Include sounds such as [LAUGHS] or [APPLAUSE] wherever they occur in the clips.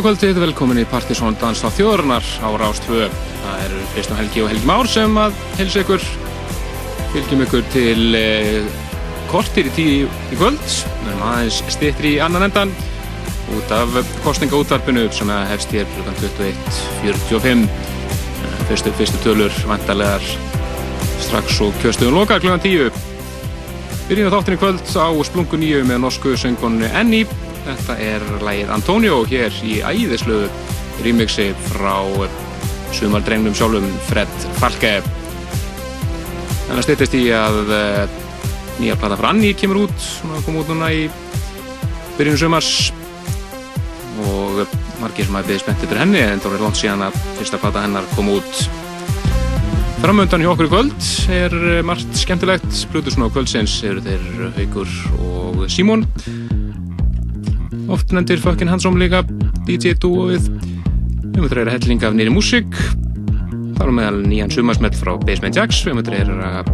Góða kvöldið, velkomin í Partisón Dans á þjóðurnar á Rástvö. Það eru Kristján Helgi og Helgi Már sem að helsa ykkur. Fylgjum ykkur til eh, kortir í tíu í kvöld. Við erum aðeins stittri í annan endan út af kostningaútvarpinu sem hefst hér kl. 21.45. Eh, fyrstu, fyrstu tölur vantarlegar strax og kjöstuðum loka kl. 10. Byrjum við þáttin í kvöld á Splungu 9 með norsku söngkonu Enni. Þetta er lægið Antonio hér í æðislu remixi frá sumaldrengnum sjálfum Fred Falke. Þannig að styrtist í að uh, nýja plata frá Anni kemur út, svona kom út núna í byrjunum sumars og margir sem hafa byggðið spenntið fyrir henni en það voru langt síðan að fyrsta plata hennar kom út. Framöndan hjá okkur í kvöld er margt skemmtilegt. Plutusnó kvöldsins eru þeir Haugur og Símón oft nendir fucking handsome líka DJ dúoið við möttum reyna helling af nýri músík. Erum við meðal nýjan sumarsmell frá Basement Jacks. Við möttum reyna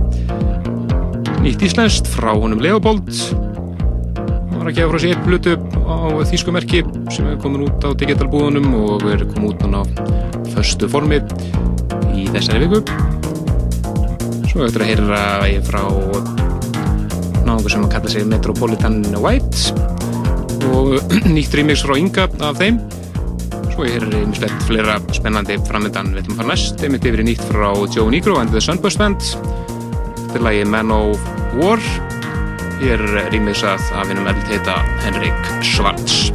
nýtt íslenskt frá honum Leopold. Hann var að gefa frá sér blutu á þýskumerki sem er komin út á digitalbúðunum og er komin út á förstu formi í þessari viku. Svo eftir að heyra frá náðungu sem að kalla sig Metropolitan White og [CLEARS THROAT] nýtt remix frá Inga af þeim. Svo er einmislegt fleira spennandi framöndan við ætlum að fara næst einmitt yfir í nýtt frá Joe Negro and the Sunburst Band. Þetta er lagi Man of War. Hér remixað af hennum eld heita Henrik Schwartz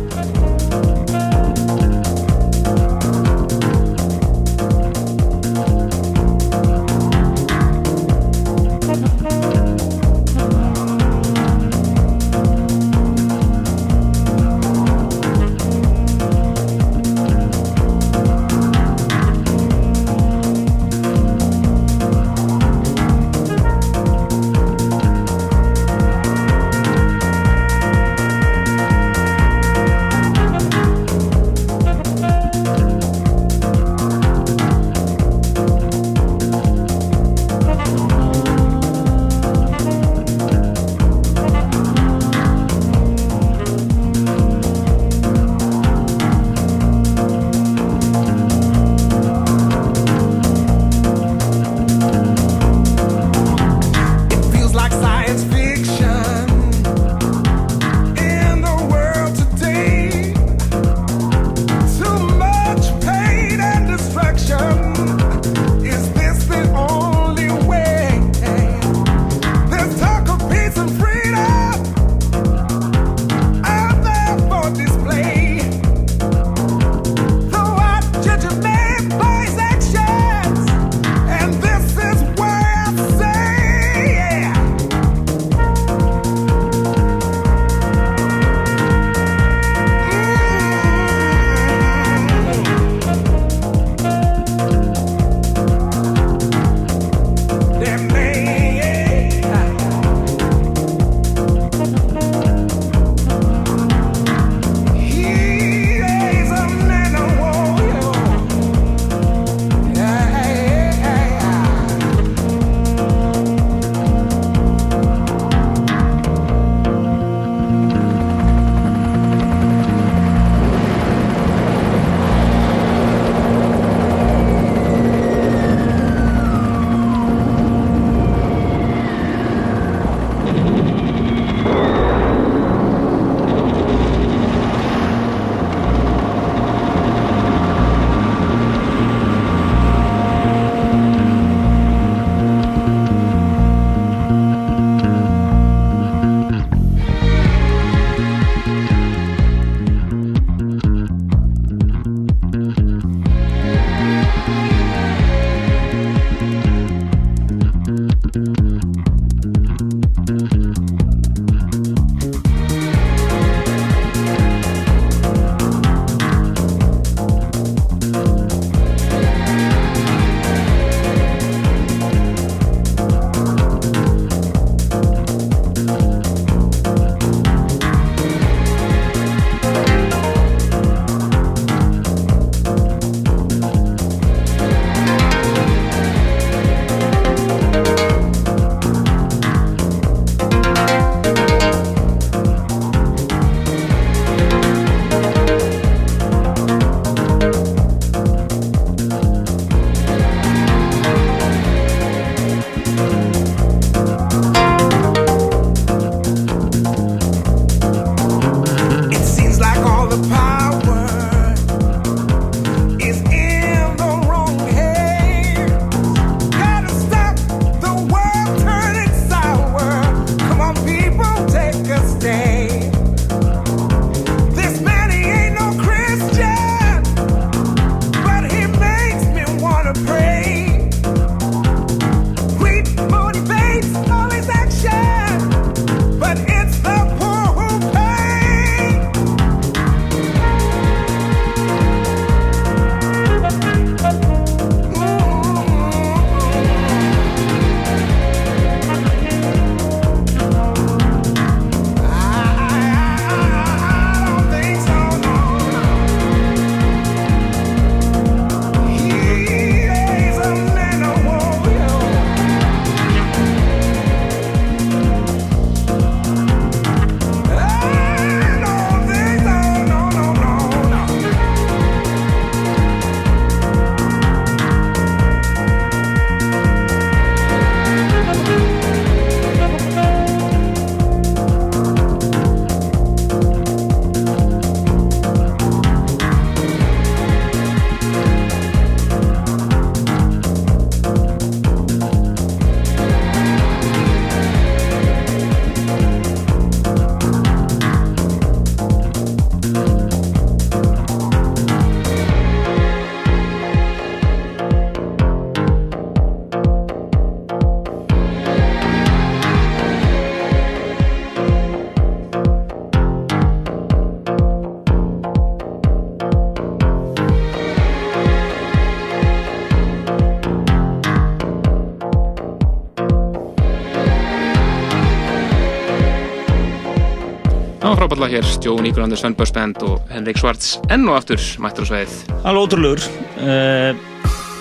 fráballa hér, Jón Ígurlandur Svennbjörnsbend og Henrik Svarts enn og aftur mættur á sveið. Alveg ótrúlegur, uh,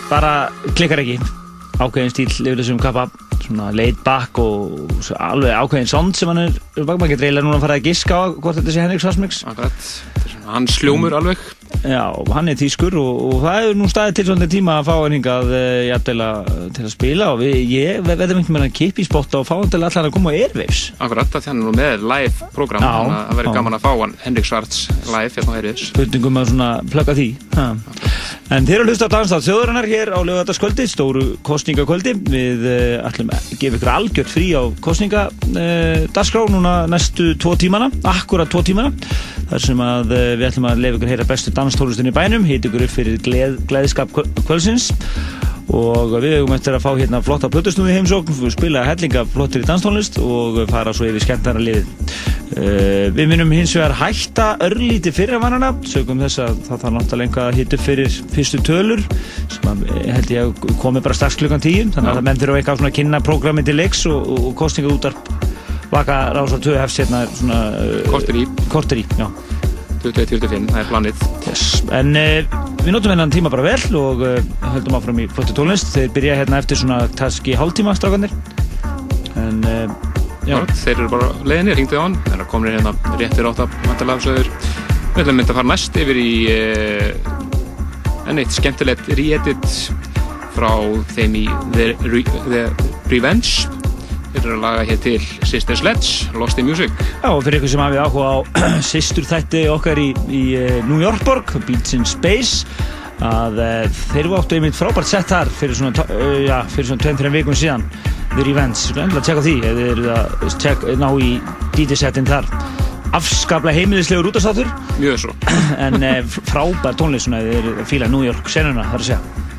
bara klikkar ekki, ákveðin stíl yfir þessum kappa, svona laid back og alveg ákveðin sond sem hann er, maður getur eiginlega núna að fara að giska á hvort þetta sé Henrik Svartsmix. Akkurat, þetta er svona hans sljómur mm. alveg. Já, hann er tískur og, og það er nú staðið til svona tíma að fá hann hingað uh, til að spila og við, ég veðum einhvern veginn að kipa í spotta og fá hann til allar að koma á Airwaves. Akkurat, það er nú með live program, þannig að það verður gaman að fá hann Henrik Svarts live hérna á Airwaves. Spurningum að svona plöka því. Ha. En þeir eru að hlusta á Danstátt þjóðurinnar hér á lögataskvöldi, stóru kostningakvöldi. Við uh, ætlum að gefa ykkur algjört frí á kostningadaskrá uh, núna næstu tvo tímana, akkurat tvo tímana þar sem að eh, við ætlum að lefa ykkur heyra bestu danstólustunni í bænum, hýt ykkur upp fyrir gleð, gleðskap kvölsins og við höfum eftir að fá hérna flotta plötusnúði heimsókn, spila hellinga flottir í danstónlist og fara svo yfir skemmtara liðið. Uh, við minnum hins vegar hætta örlíti fyrir að vannana, sögum þess að það þarf náttúrulega að hýta upp fyrir fyrstu tölur sem að, eh, held ég að komi bara strax klukkan tíu, þannig að menn þurfa eitthvað að kynna prógrami til leiks og, og kostninga útarp Vaka Rásar 2 hefst hérna svona Korter í. Korter í, já. 21.45, það er planið. Yes. En uh, við notum hennan tíma bara vel og uh, höldum áfram í flotti tólunist Þeir byrja hérna eftir svona taski hálftíma strákanir En uh, já. Þeir eru bara leiðinni, ringdu á hann. Þeir eru komin hérna réttir átt að vantalafsöður Við ætlum að fara næst yfir í uh, enn eitt skemmtilegt re-edit frá þeim í The, Re The Revenge Við erum að laga hér til Sister Sledge, Lost in Music. Já, og fyrir ykkur sem hafið áhuga á [CLEARS THROAT] sýstur þætti okkar í, í eh, New Yorkborg, Beats in Space, að uh, þeir eru áttu einmitt frábært sett þar fyrir svona, uh, já, fyrir svona 2-3 vikun síðan, The Revenge. Svo endilega tjekka því, ef þið eru að tjekka, ná í DJ-settin þar. Afskaplega heimilislegur útastáttur. Mjög svo. [CLEARS THROAT] en frábært tónlist svona, þið eru að fíla New York senuna, þar að segja.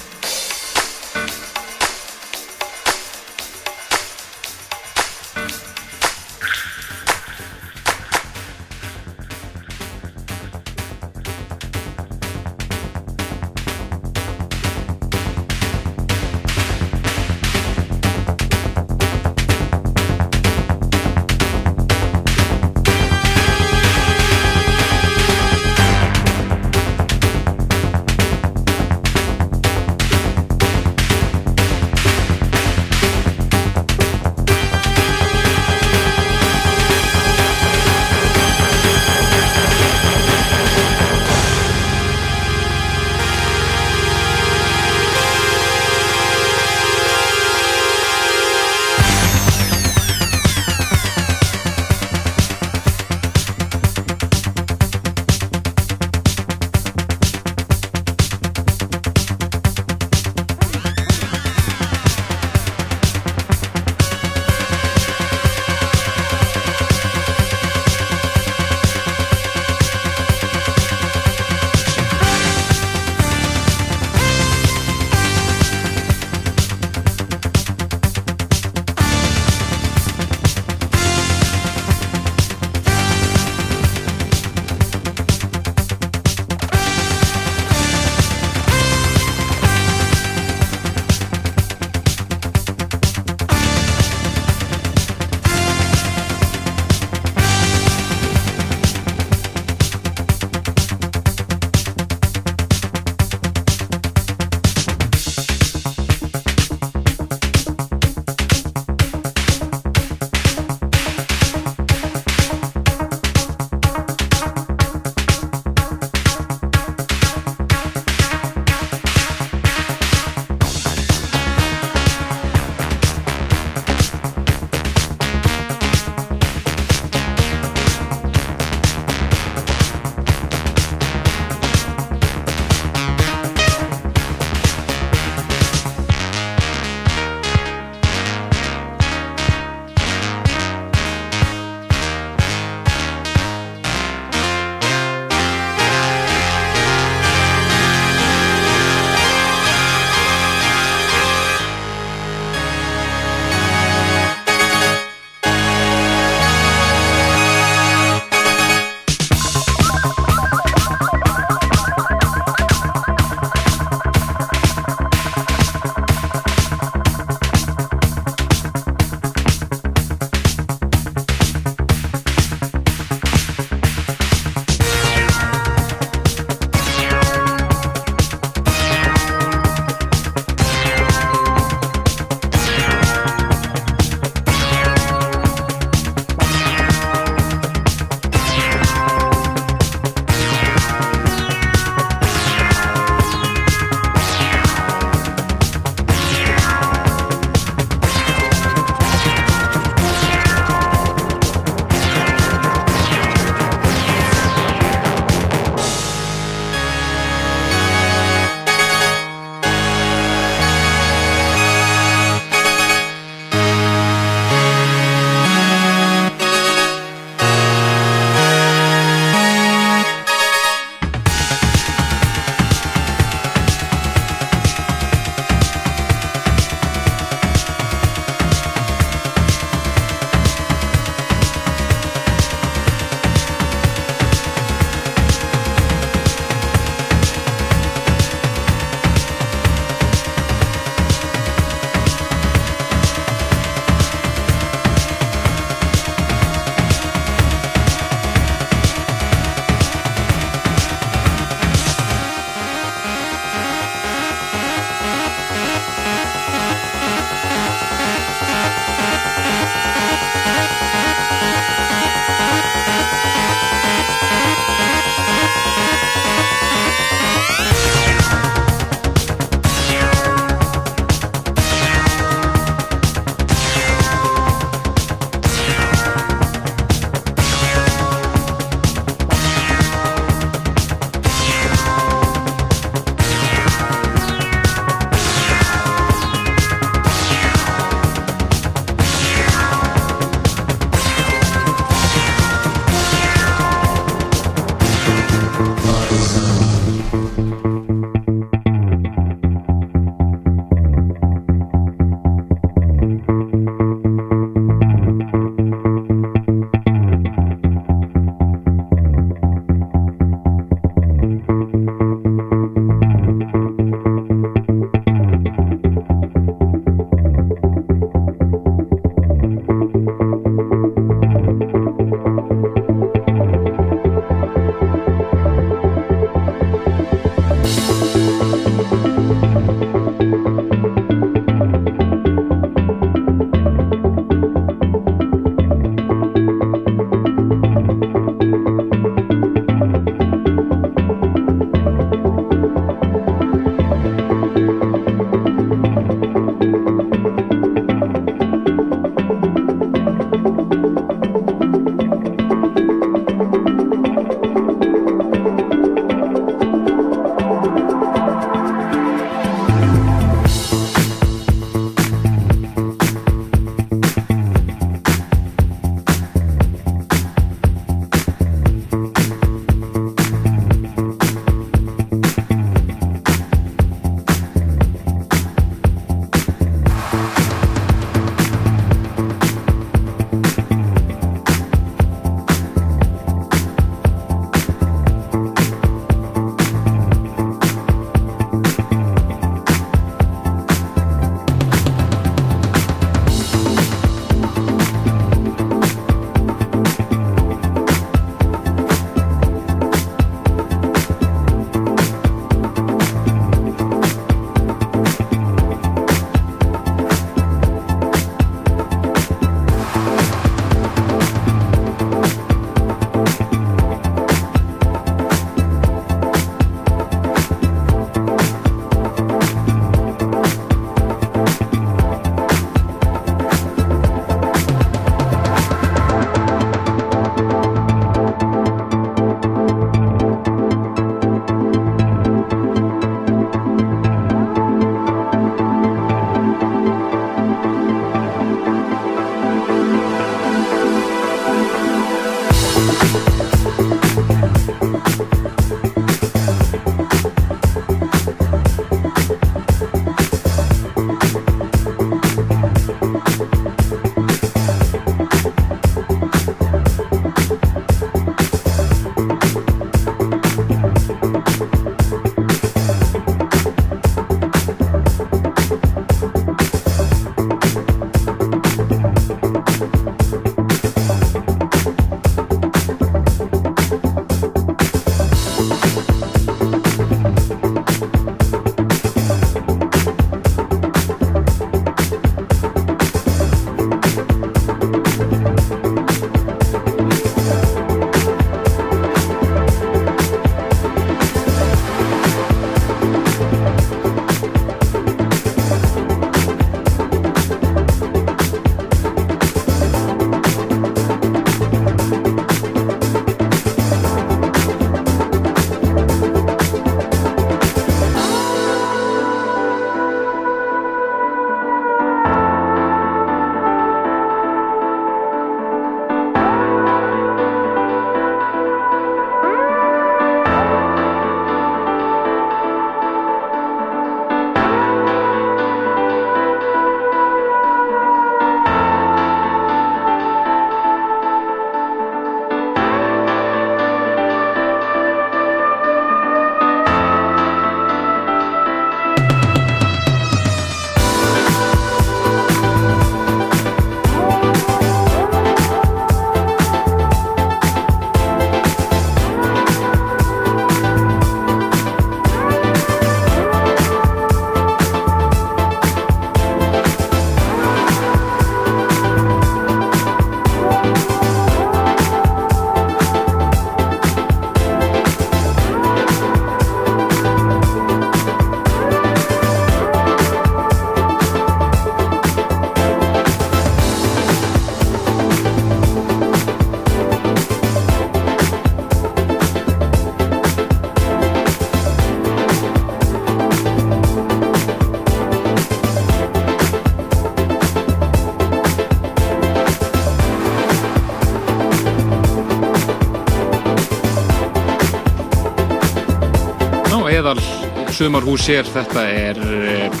Sumarhús hér. Þetta er uh,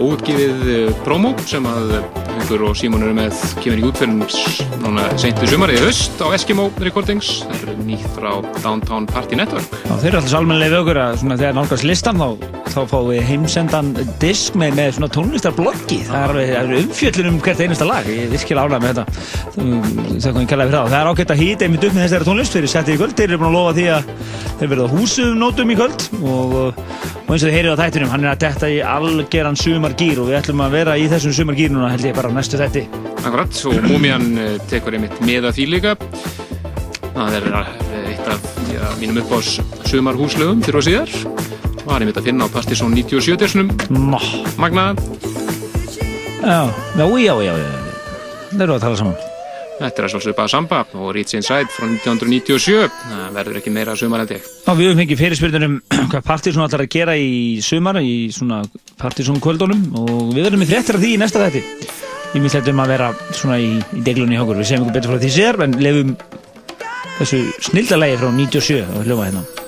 óutgifið uh, promo sem að Haugur og Símón eru með kemur í útfjörnum núna seintu sumarið í höst á Eskimo Recordings. Það eru nýtt frá Downtown Party Network. Já, þeir eru alltaf sálmennlega við okkur að þegar nálgast listan þá, þá fáum við heimsendan disk með, með svona tónlistarbloggi. Það er er umfjöllun um hvert einasta lag. Ég er virkilega ánægð með þetta. Það það. Það er ágætt að hýta einmitt upp með þessari tónlist fyrir settið í kvöld. Þeir eru búin að lofa því að þeir verða húsum nótum í kvöld og, og eins og þið heyrið á þættinum, hann er að detta í algeran sumargýr og við ætlum að vera í þessum sumargýr núna held ég bara á næstu þætti. Akkurat, og Múmian uh, tekur einmitt með að því líka. Það er uh, eitt af já, mínum uppáðs sumarhúslögum fyrir og síðar. Var einmitt að finna á Pastisón 97 dersnum Nó, Magna. já, já, já, já, já. Það eru að tala saman. Þetta er að svolítið bara Samba og Reach Inside frá 1997. Verður ekki meira sumar held ég. Já, við höfum fengið fyrirspyrnir um [CLEARS THROAT] hvað Partiðsson ætlar að gera í sumar í svona Partiðsson kvöldunum og við verðum með fréttir af því í næsta þætti. Ég myndi þetta um að vera svona í, í deglunni hjá okkur. Við segjum ykkur betur frá því sér, en lefum þessu snildalegi frá 97 og hljóma hérna.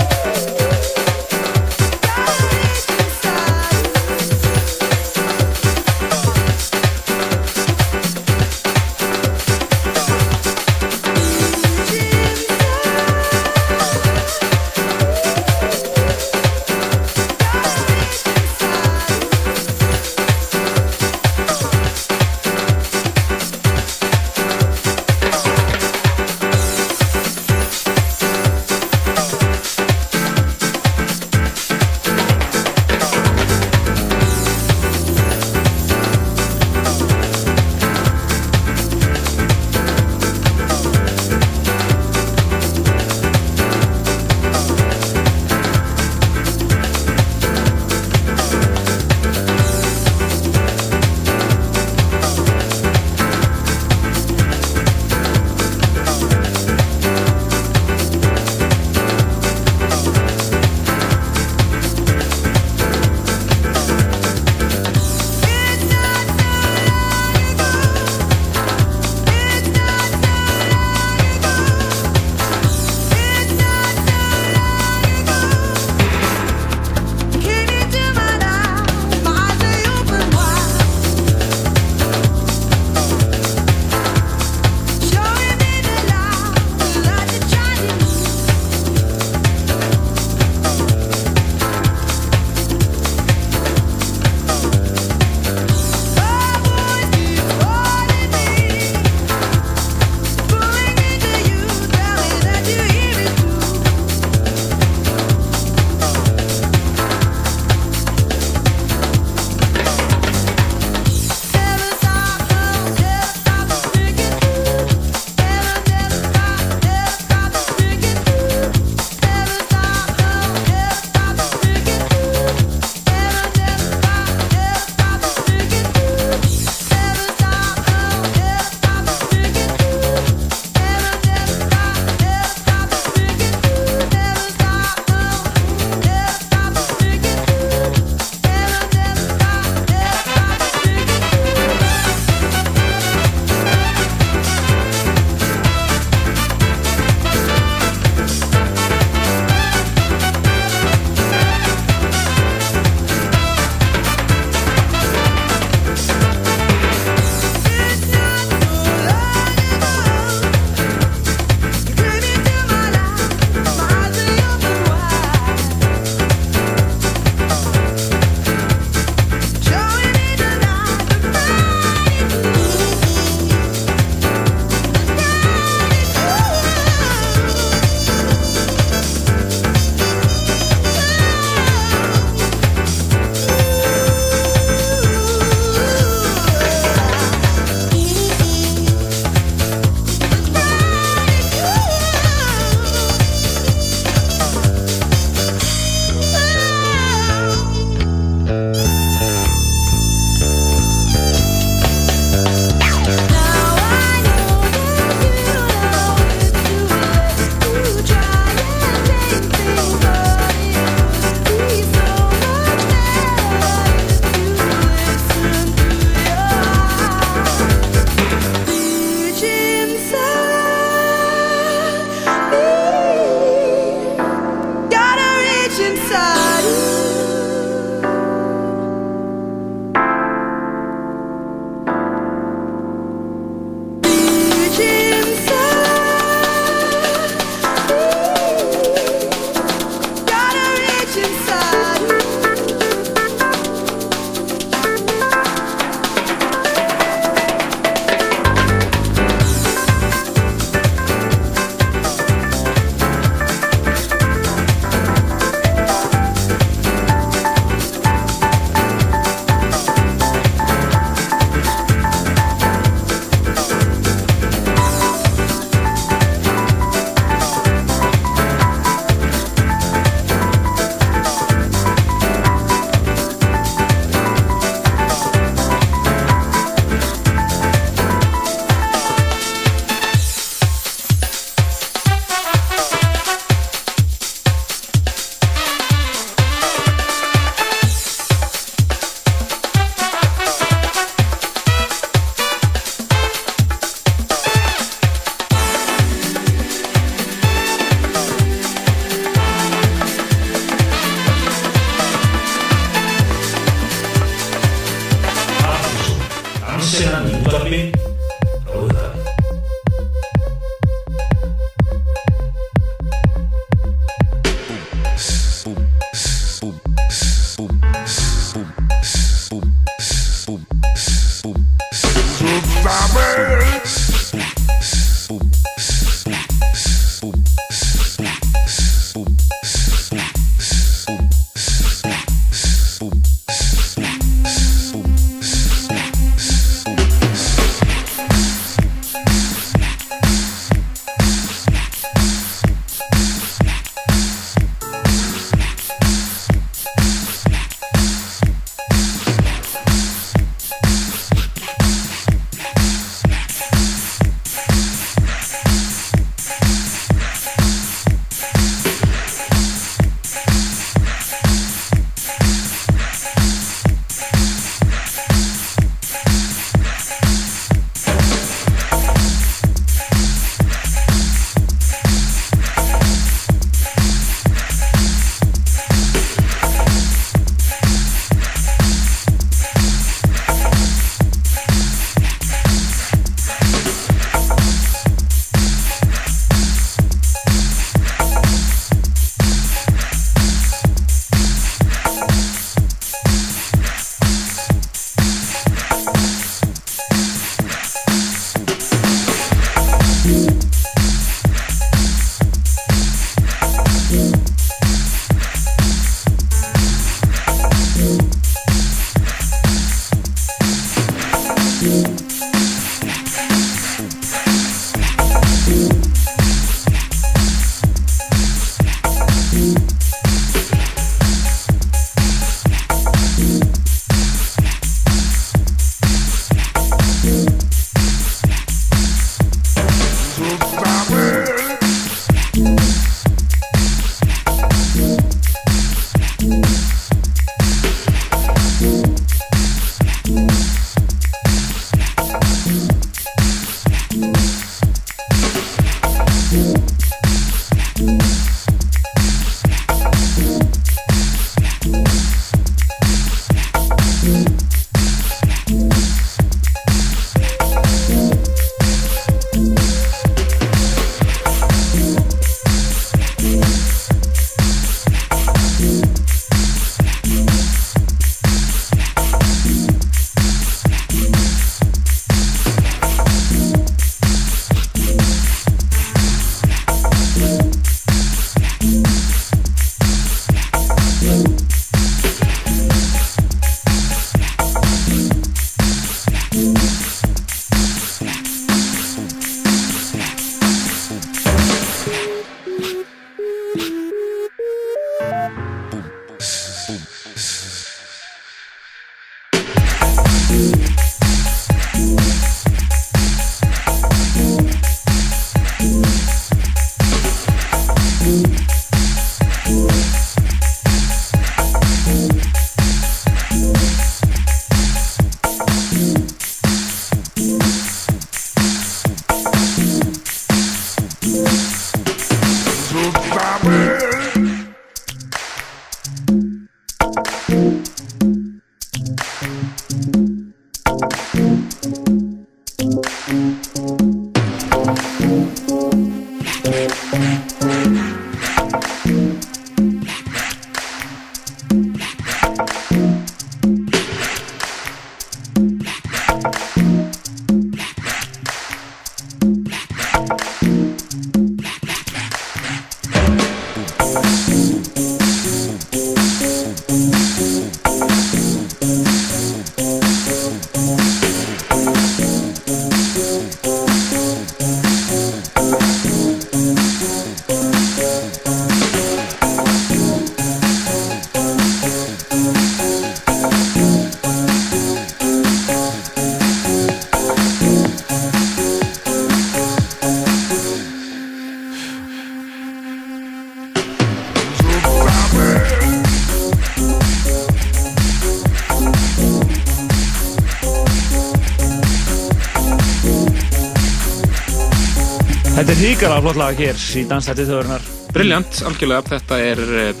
Flottlaga hér í Dansætti þjóðurinnar. Brilljant, algjörlega. Þetta er uh,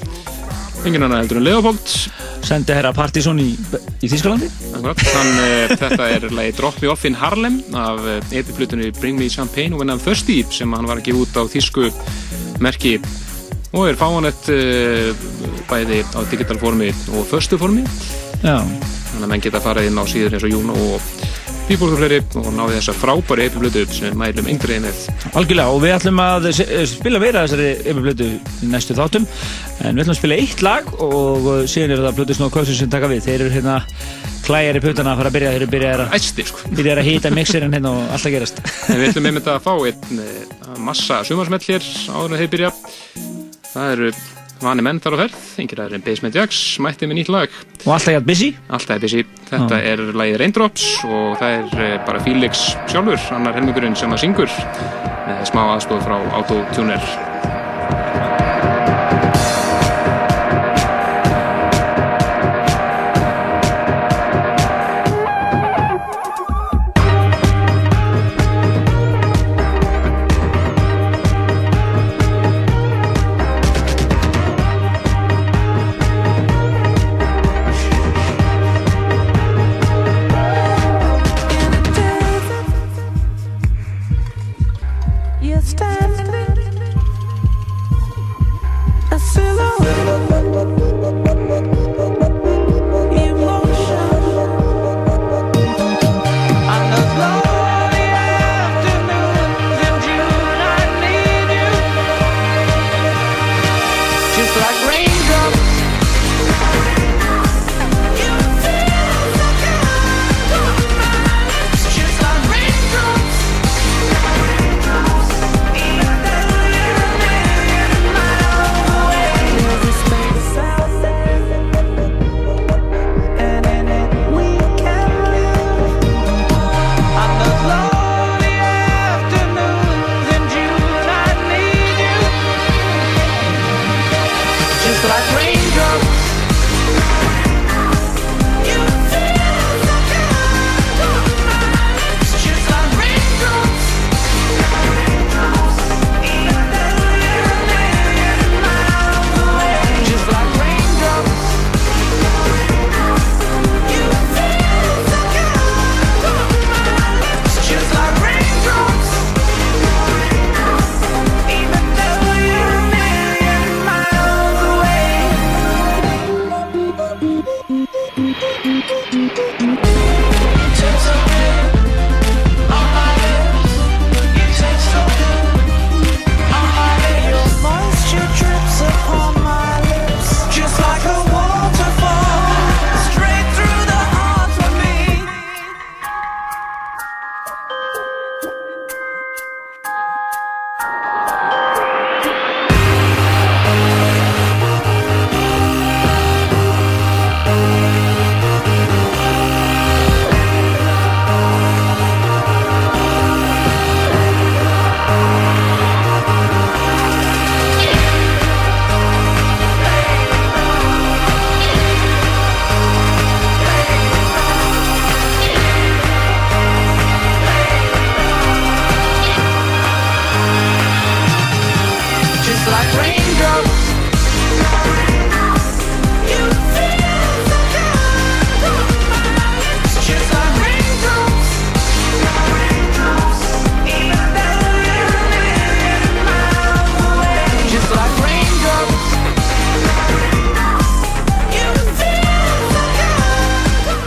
engin annað heldur en Leopold. sendi herra Partizón í, í Þískalandi Akkurat, þann, uh, þetta er lagi Drop Me Off in Harlem af uh, epiflutunni Bring Me Champagne og hennan Thirsty sem hann var að gefa út á þísku merki og er fáanett bæði á digital formi og förstu formi Já. þannig að menn geta farið inn á síður eins og Jún og Bíbólur og náði þessa frábæri epiflutu sem við mælum yngriði með Algjörlega og við ætlum að se- spila meira þessari yfirblötu í næstu þáttum. En við ætlum að spila eitt lag og uh, síðan er það Blötu Snóð Kvölsson sem taka við. Þeir eru hérna klæjar í putana að fara að byrja þeir eru byrjar að, sko. að hýta mixerinn hérna og allt að gerast. En við ætlum einmitt að fá einn eh, massa sumarsmell hér áður en þeir byrja. Það eru vani menn þar á ferð, yngir aðeins Basement Jacks, mætti með nýtt lag. og alltaf gæt busy Alltaf er busy. Þetta er lagið Raindrops og það er eh, bara Felix sjálfur, annar helmingurinn sem að syngur með smá aðstof frá Autotuner.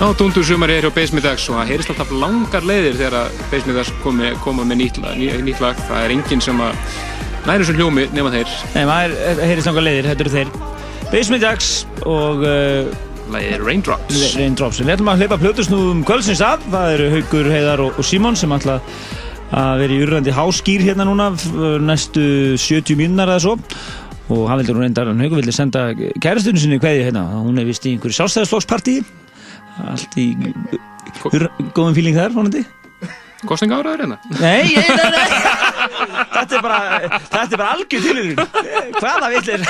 Já, Dundur sumar er hjá Basement Jacks og það heyrist alltaf langar leiðir þegar komi, koma með nýtt lag, ný, lag. Það er enginn sem að næri þessu hljómi nema þeir. Nei, maður heyri stanga leiðir, þetta eru þeir Basement Jacks og uh, Lagið er Raindrops. Raindrops Við ætlum að hleypa plötusnúðum kvöldsins af það eru Haugur, Heiðar og, og Simon sem ætla að vera í urrandi háskýr hérna núna næstu 70 mínunar eða svo og hann vildi nú reyndar, hann Haugur vildi senda kærastunni sinni kveði hérna, hún er vist í einhverju sjálfstæðisflokkspartí allt í góðum fíling þar, vonandi Kostninga áraður hérna. Nei, nei, nei, nei. [LAUGHS] Þetta er bara, þetta er bara algjör tilurinn. Hvaða villir?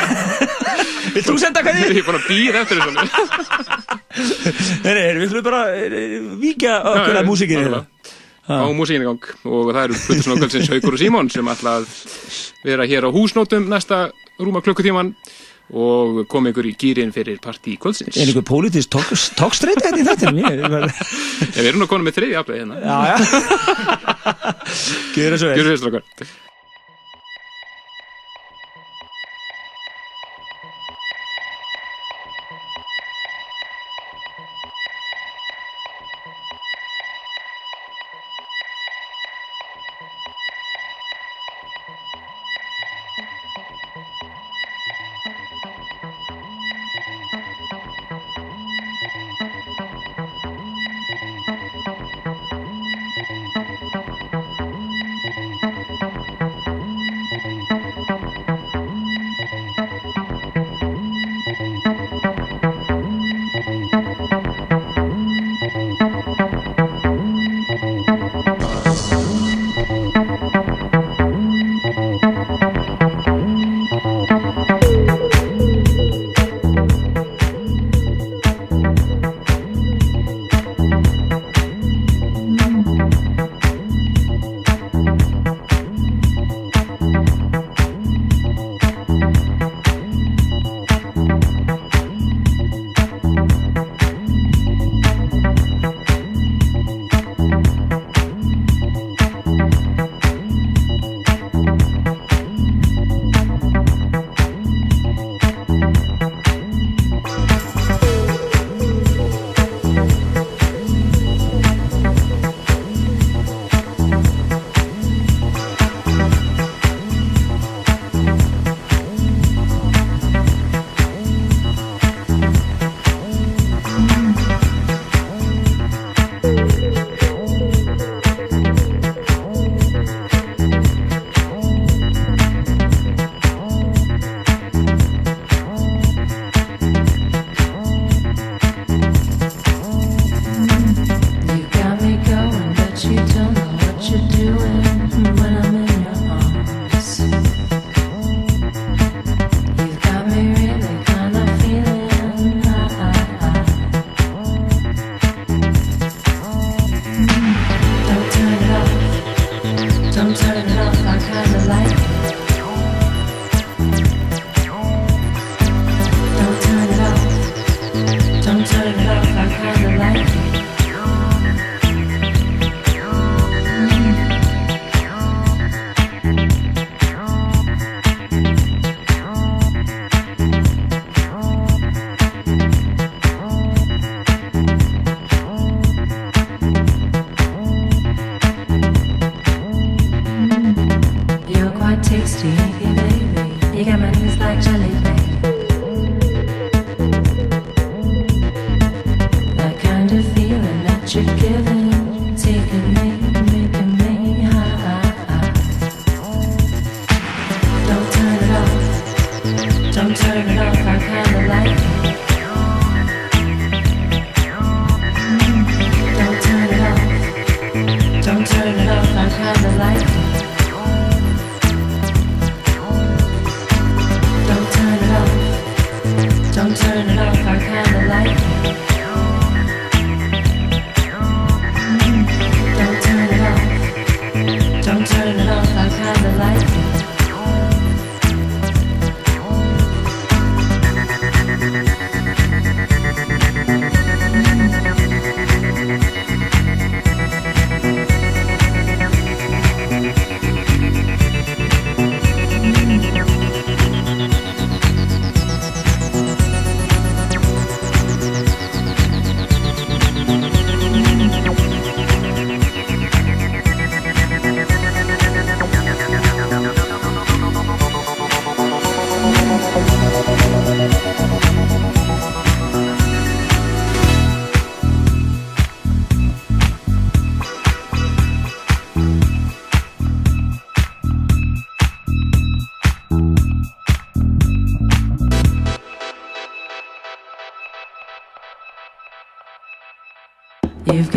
Vilt þú senda hvað Ég er búin að býða eftir þessu. [LAUGHS] Nei, nei, við skulum bara eh, víkja okkur að músikinu. nákvæmlega. Á músikinu í gang og það eru Plutusson og Haukur og Símon sem ætla að vera hér á húsnótum næsta rúma klukkutíman og kom ykkur í gýrin fyrir partí kvöldsins. Er ykkur pólitist tókstreit þetta hérna í þetta? [LAUGHS] Við erum nú konum með þriði aflega hérna. Já, já. [LAUGHS] Gjör þessu vel. Gjör þessu vel.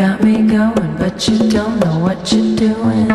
got me going, but you don't know what you're doing.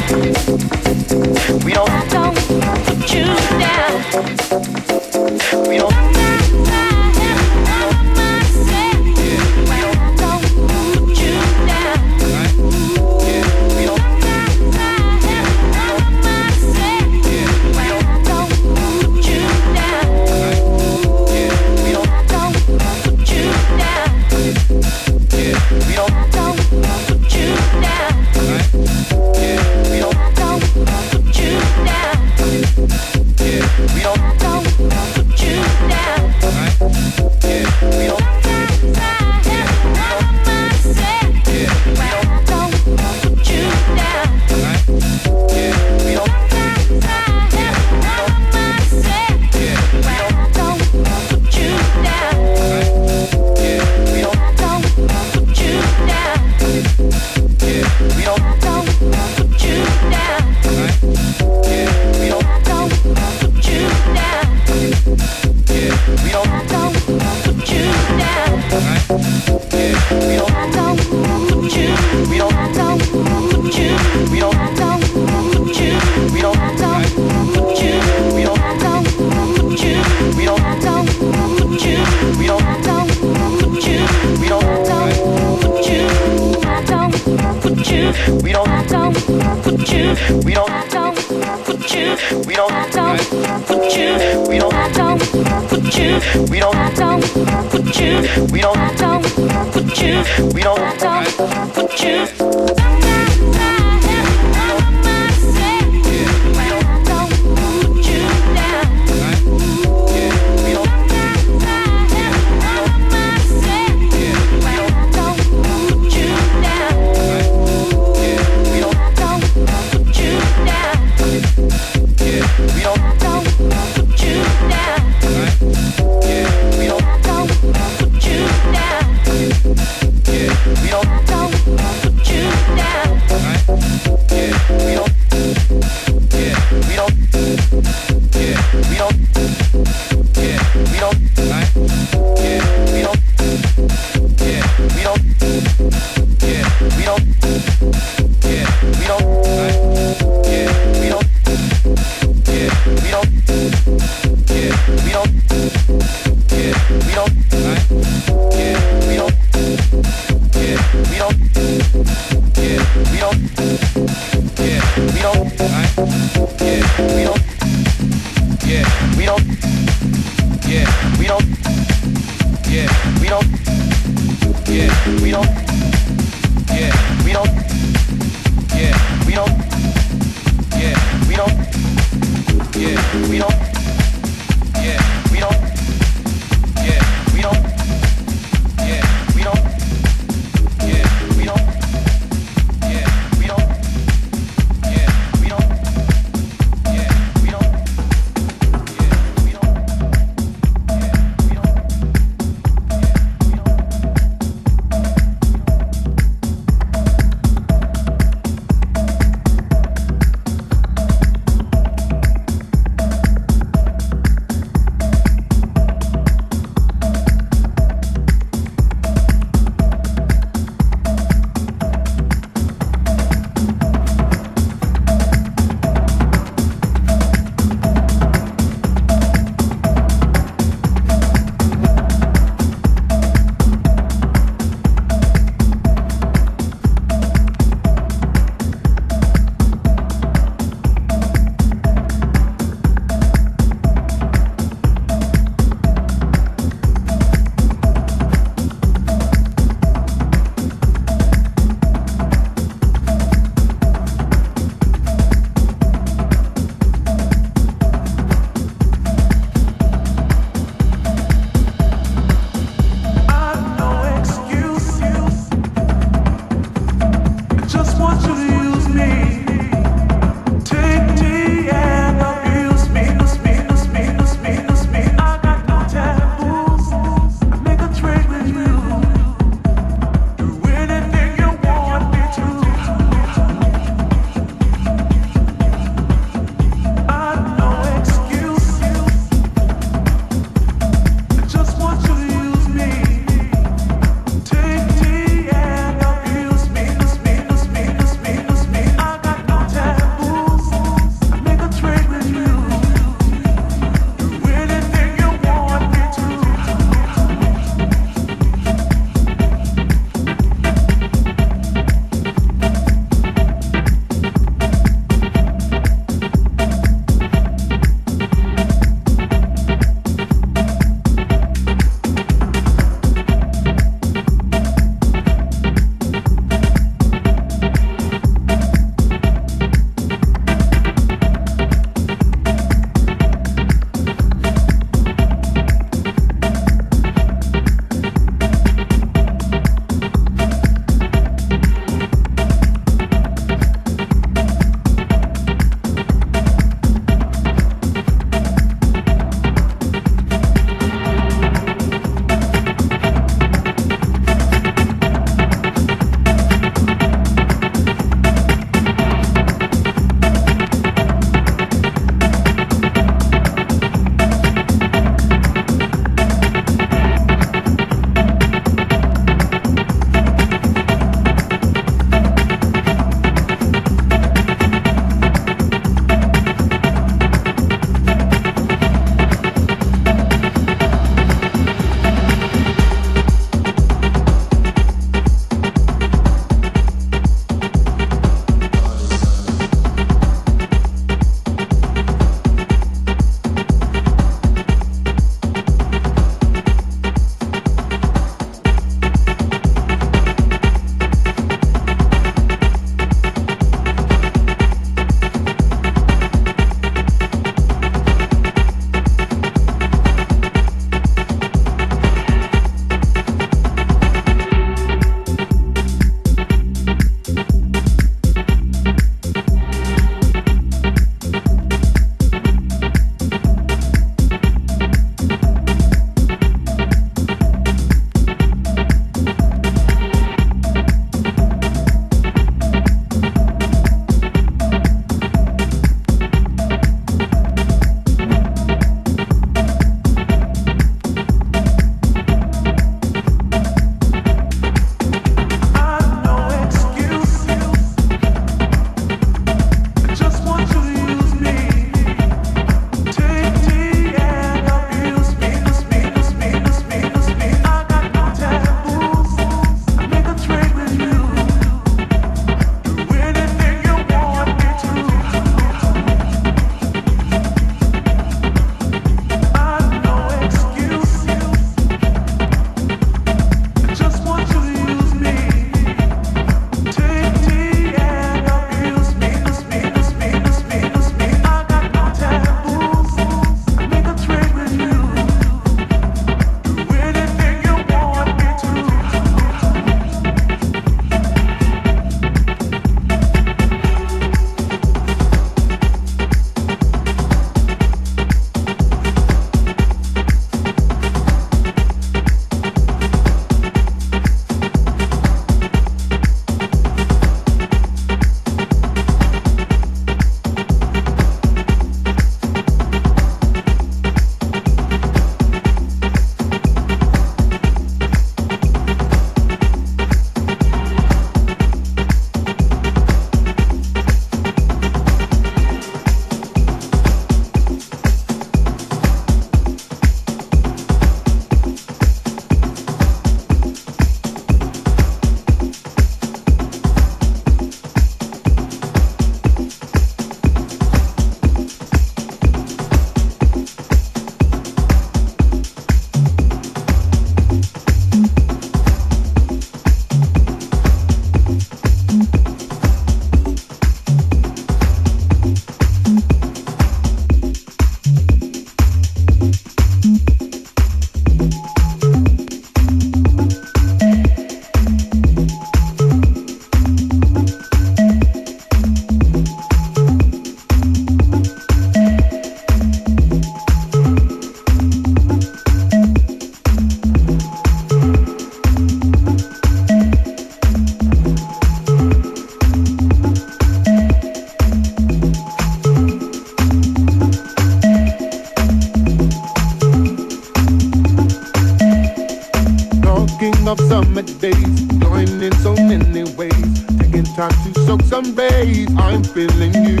feeling you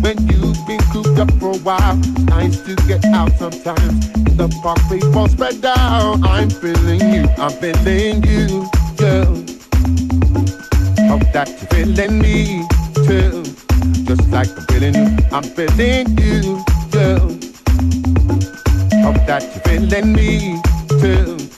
when you've been cooped up for a while. Nice to get out sometimes. The park, people spread out. I'm feeling you, I'm feeling you, girl. Hope that you're feeling me, too. Just like I'm feeling you, I'm feeling you, girl. Hope that you're feeling me, too